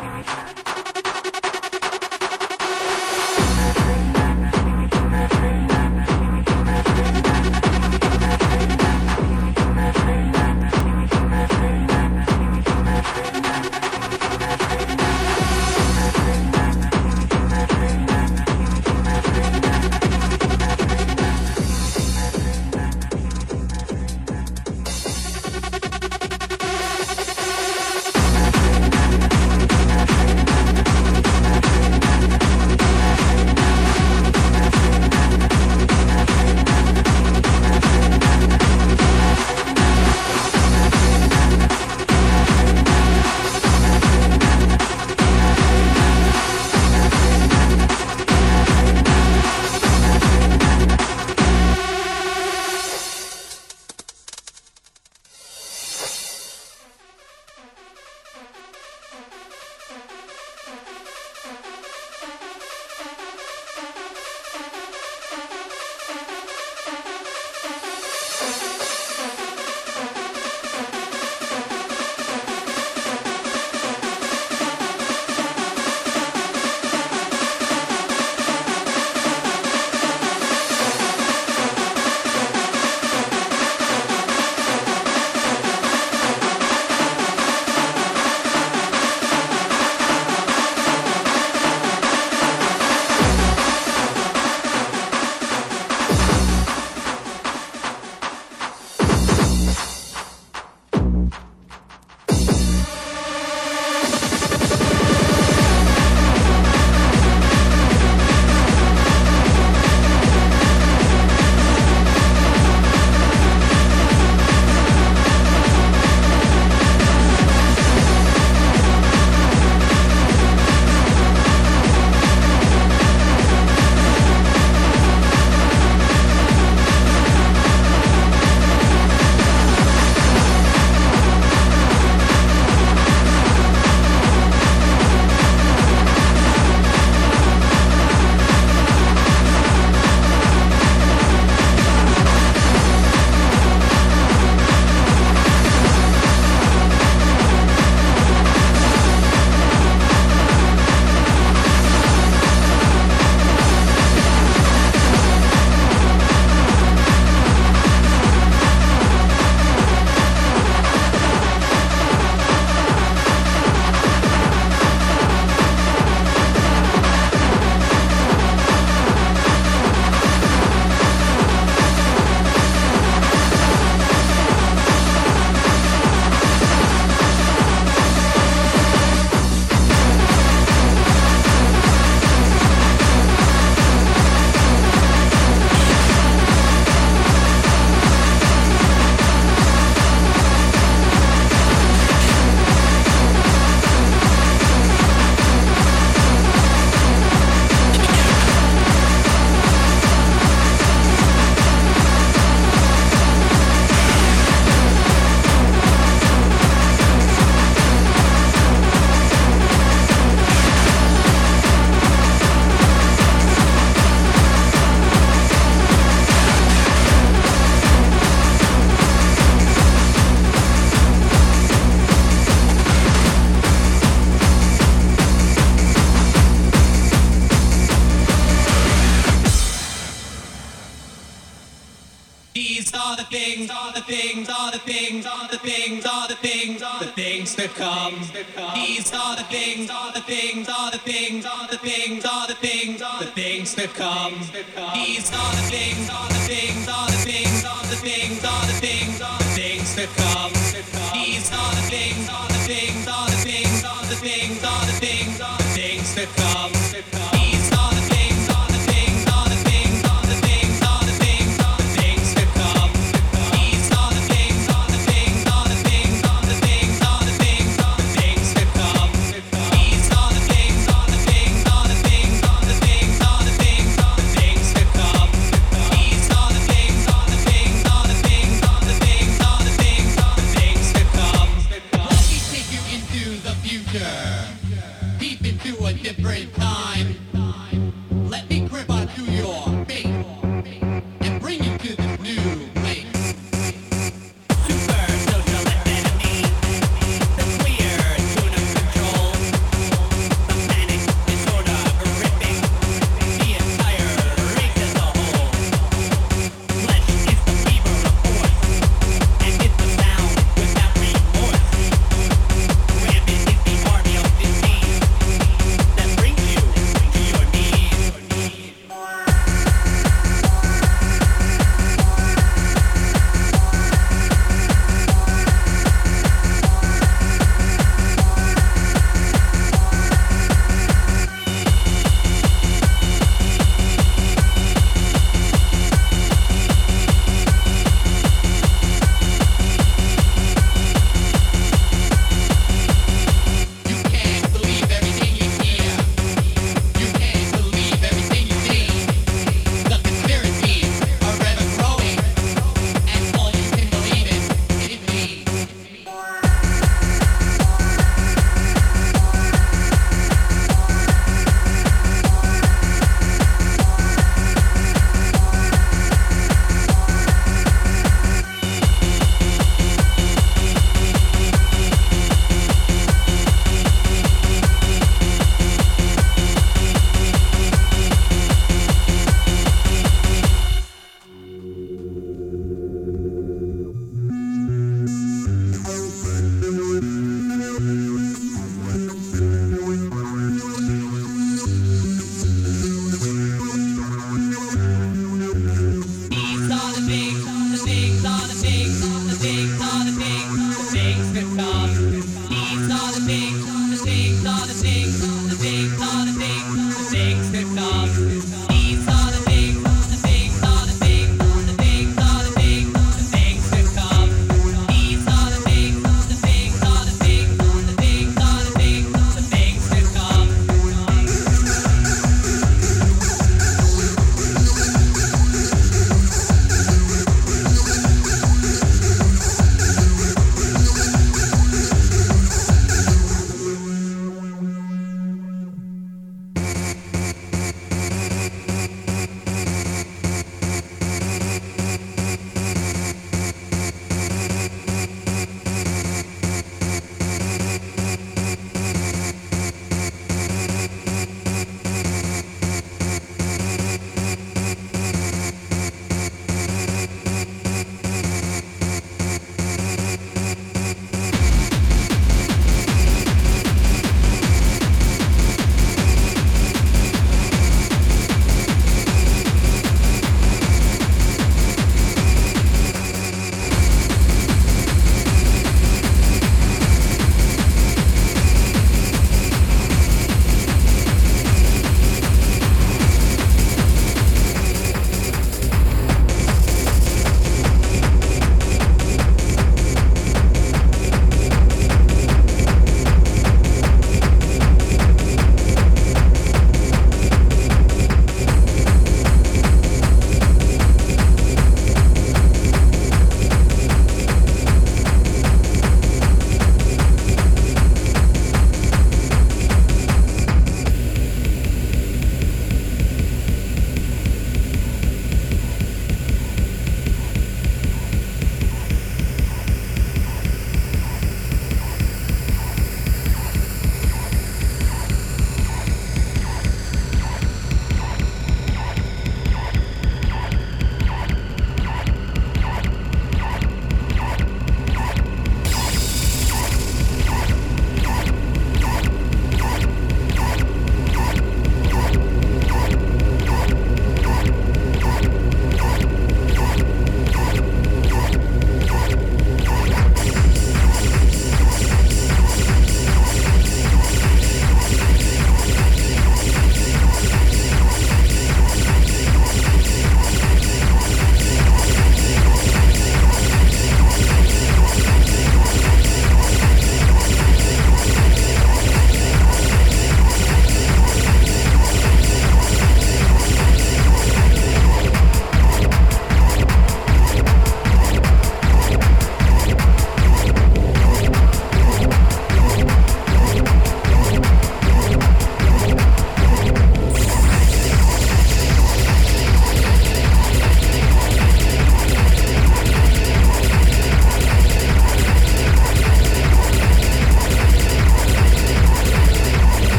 things are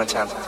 one time.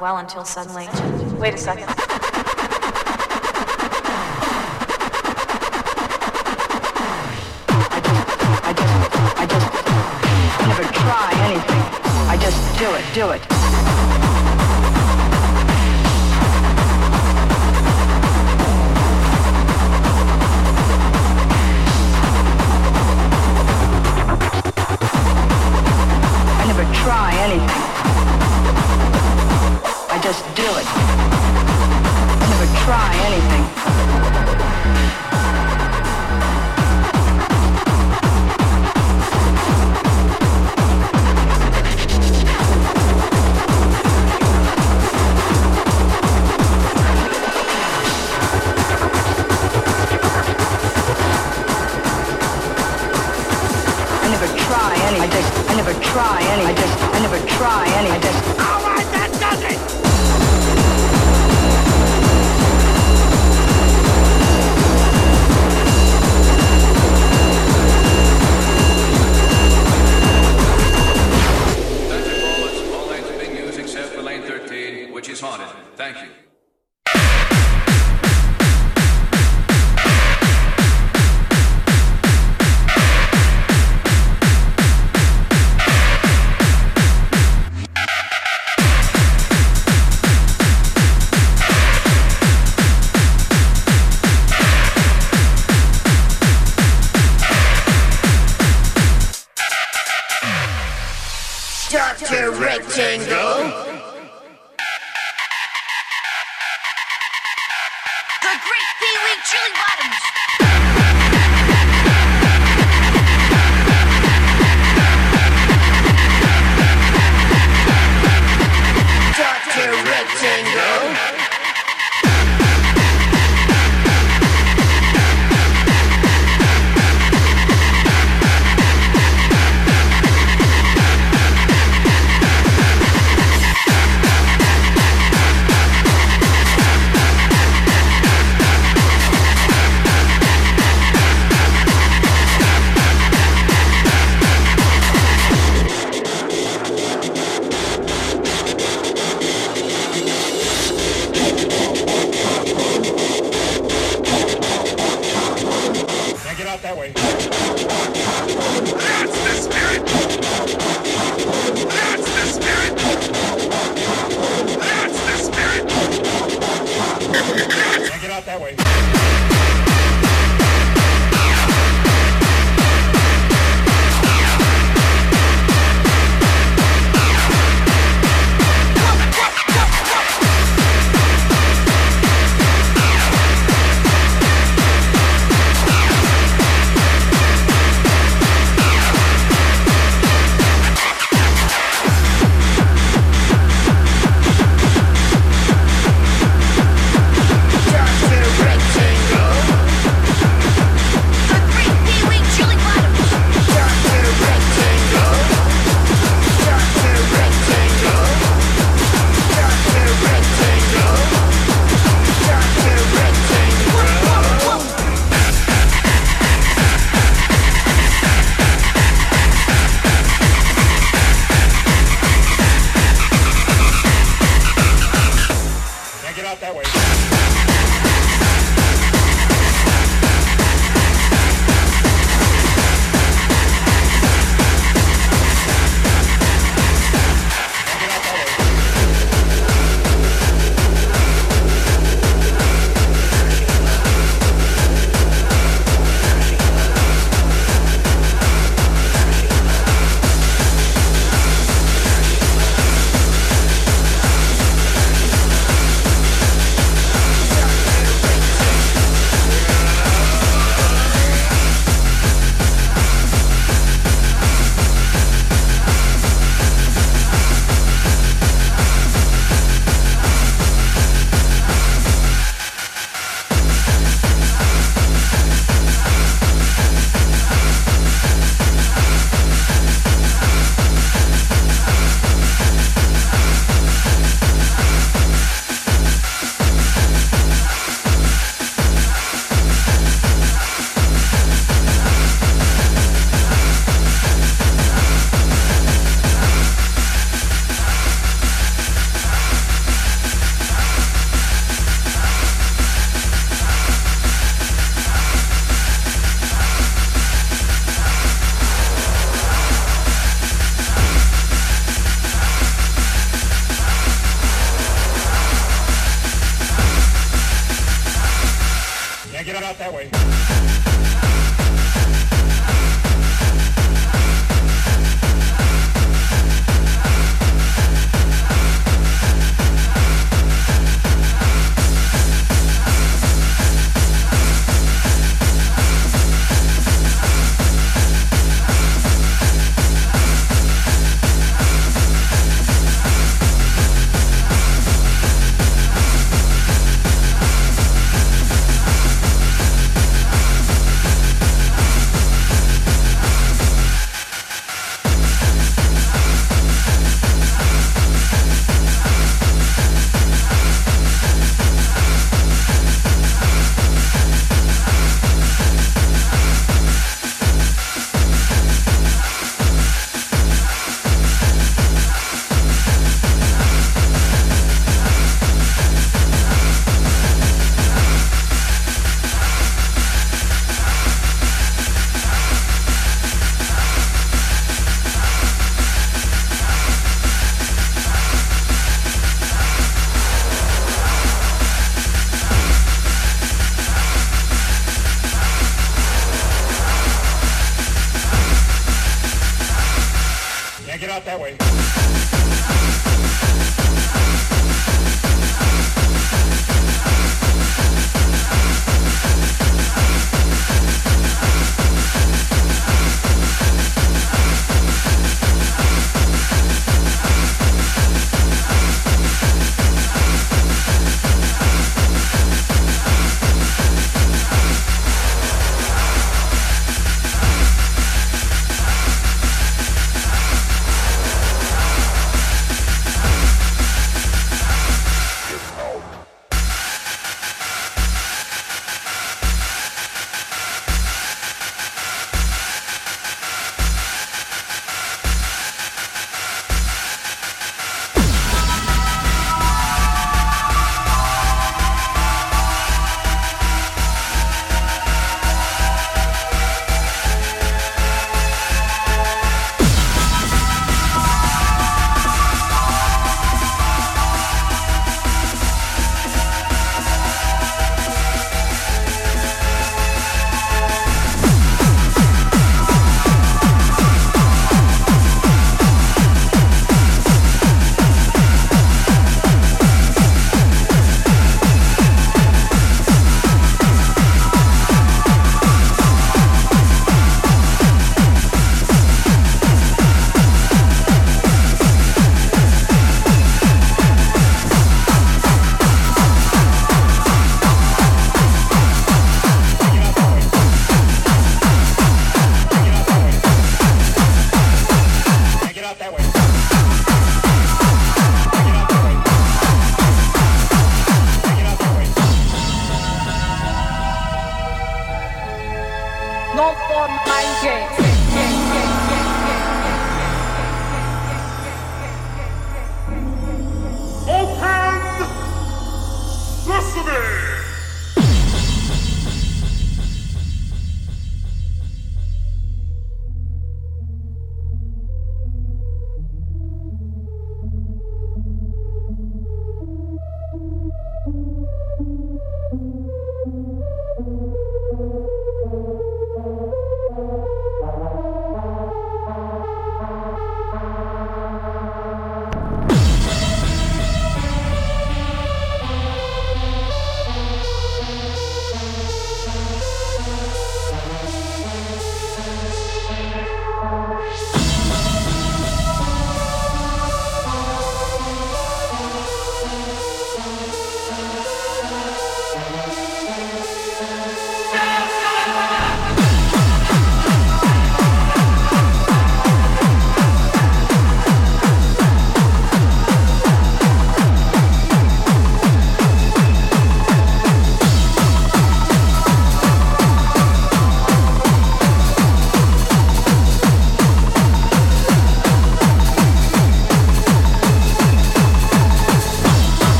Well until suddenly. Wait a second. I just, I just I just never try anything. I just do it, do it. Do it. Never try anything.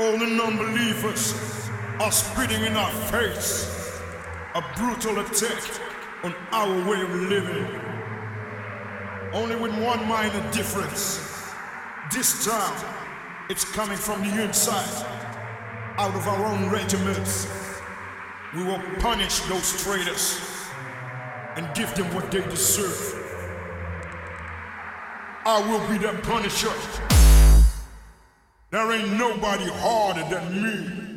All the non-believers are spitting in our face a brutal attack on our way of living. Only with one minor difference. This time, it's coming from the inside, out of our own regiments. We will punish those traitors and give them what they deserve. I will be their punisher. There ain't nobody harder than me.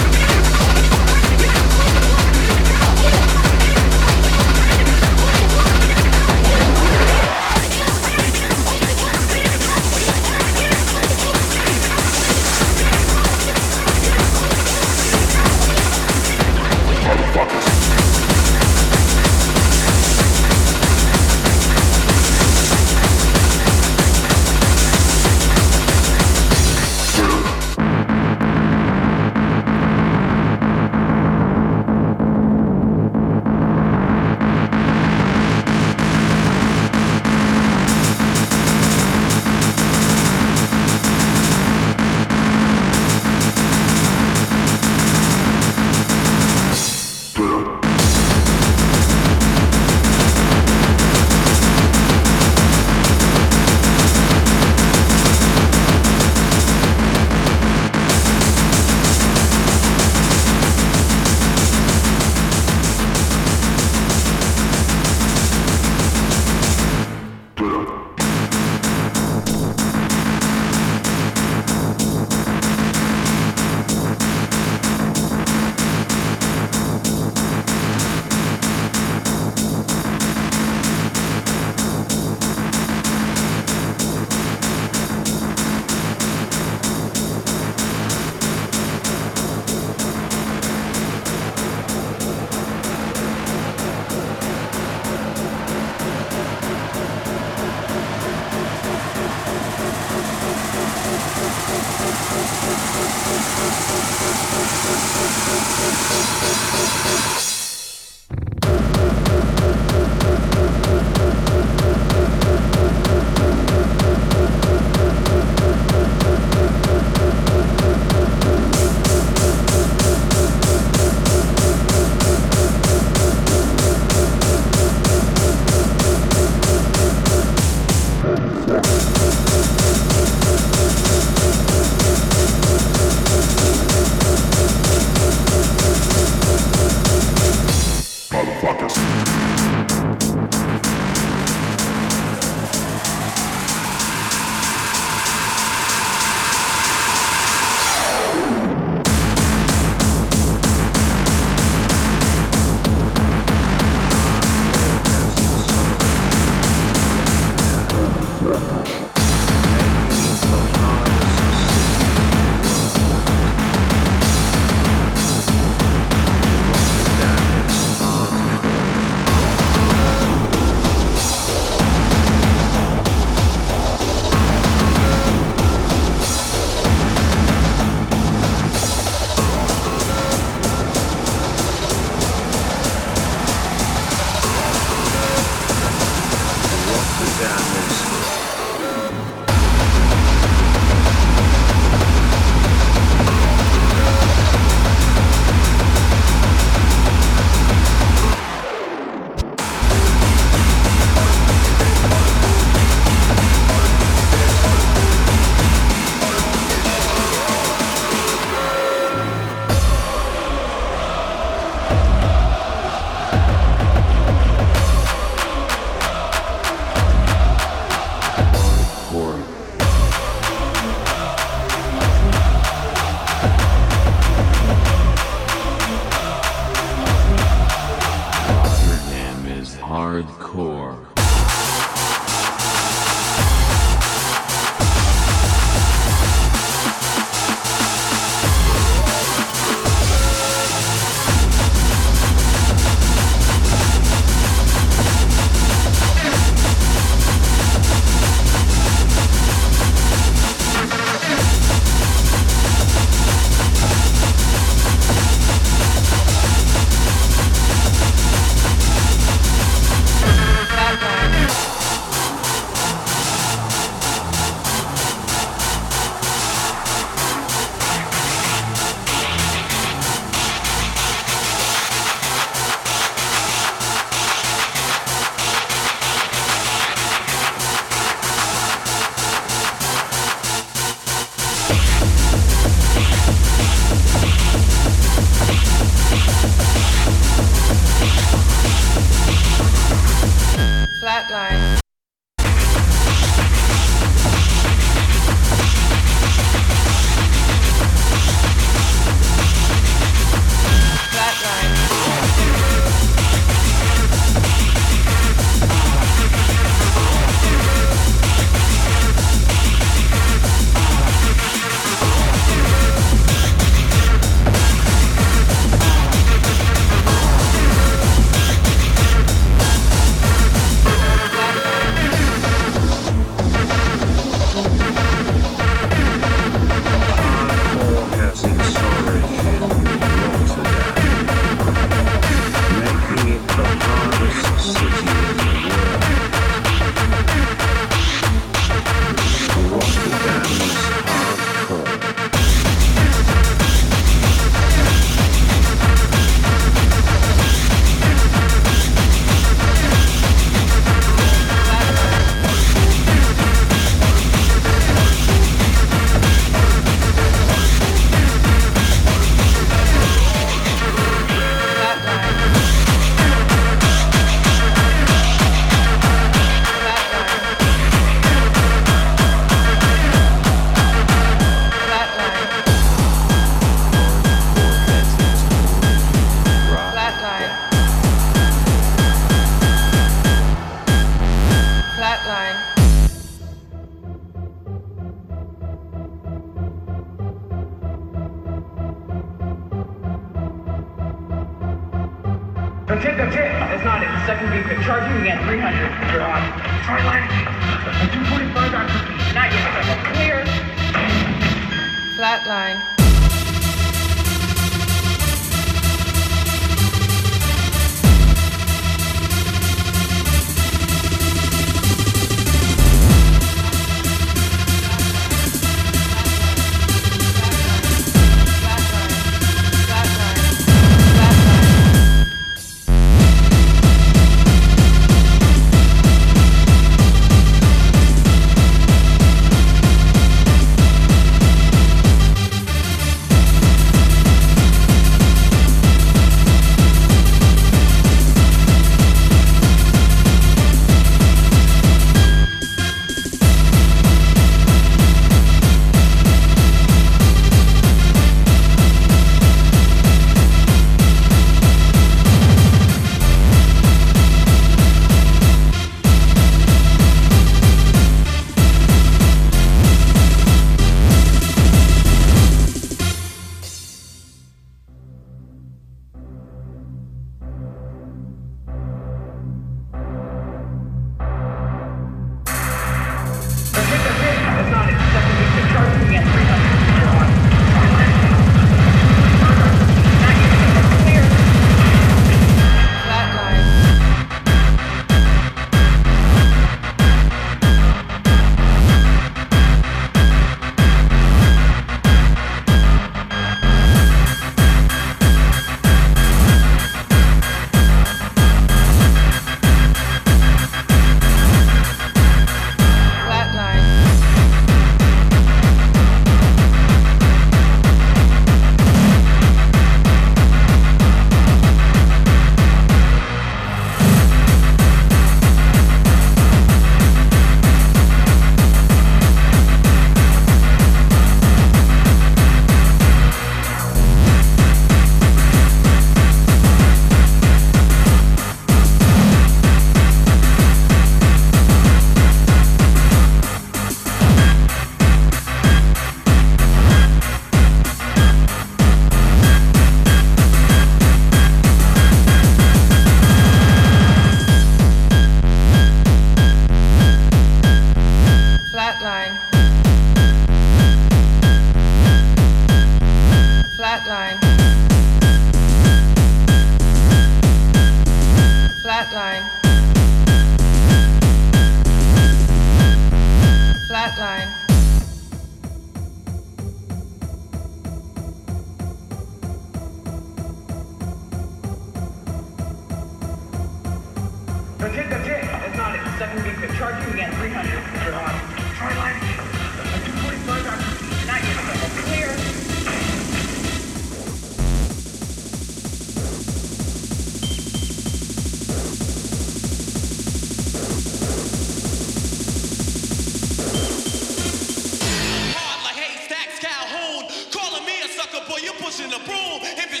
Pushing the broom. If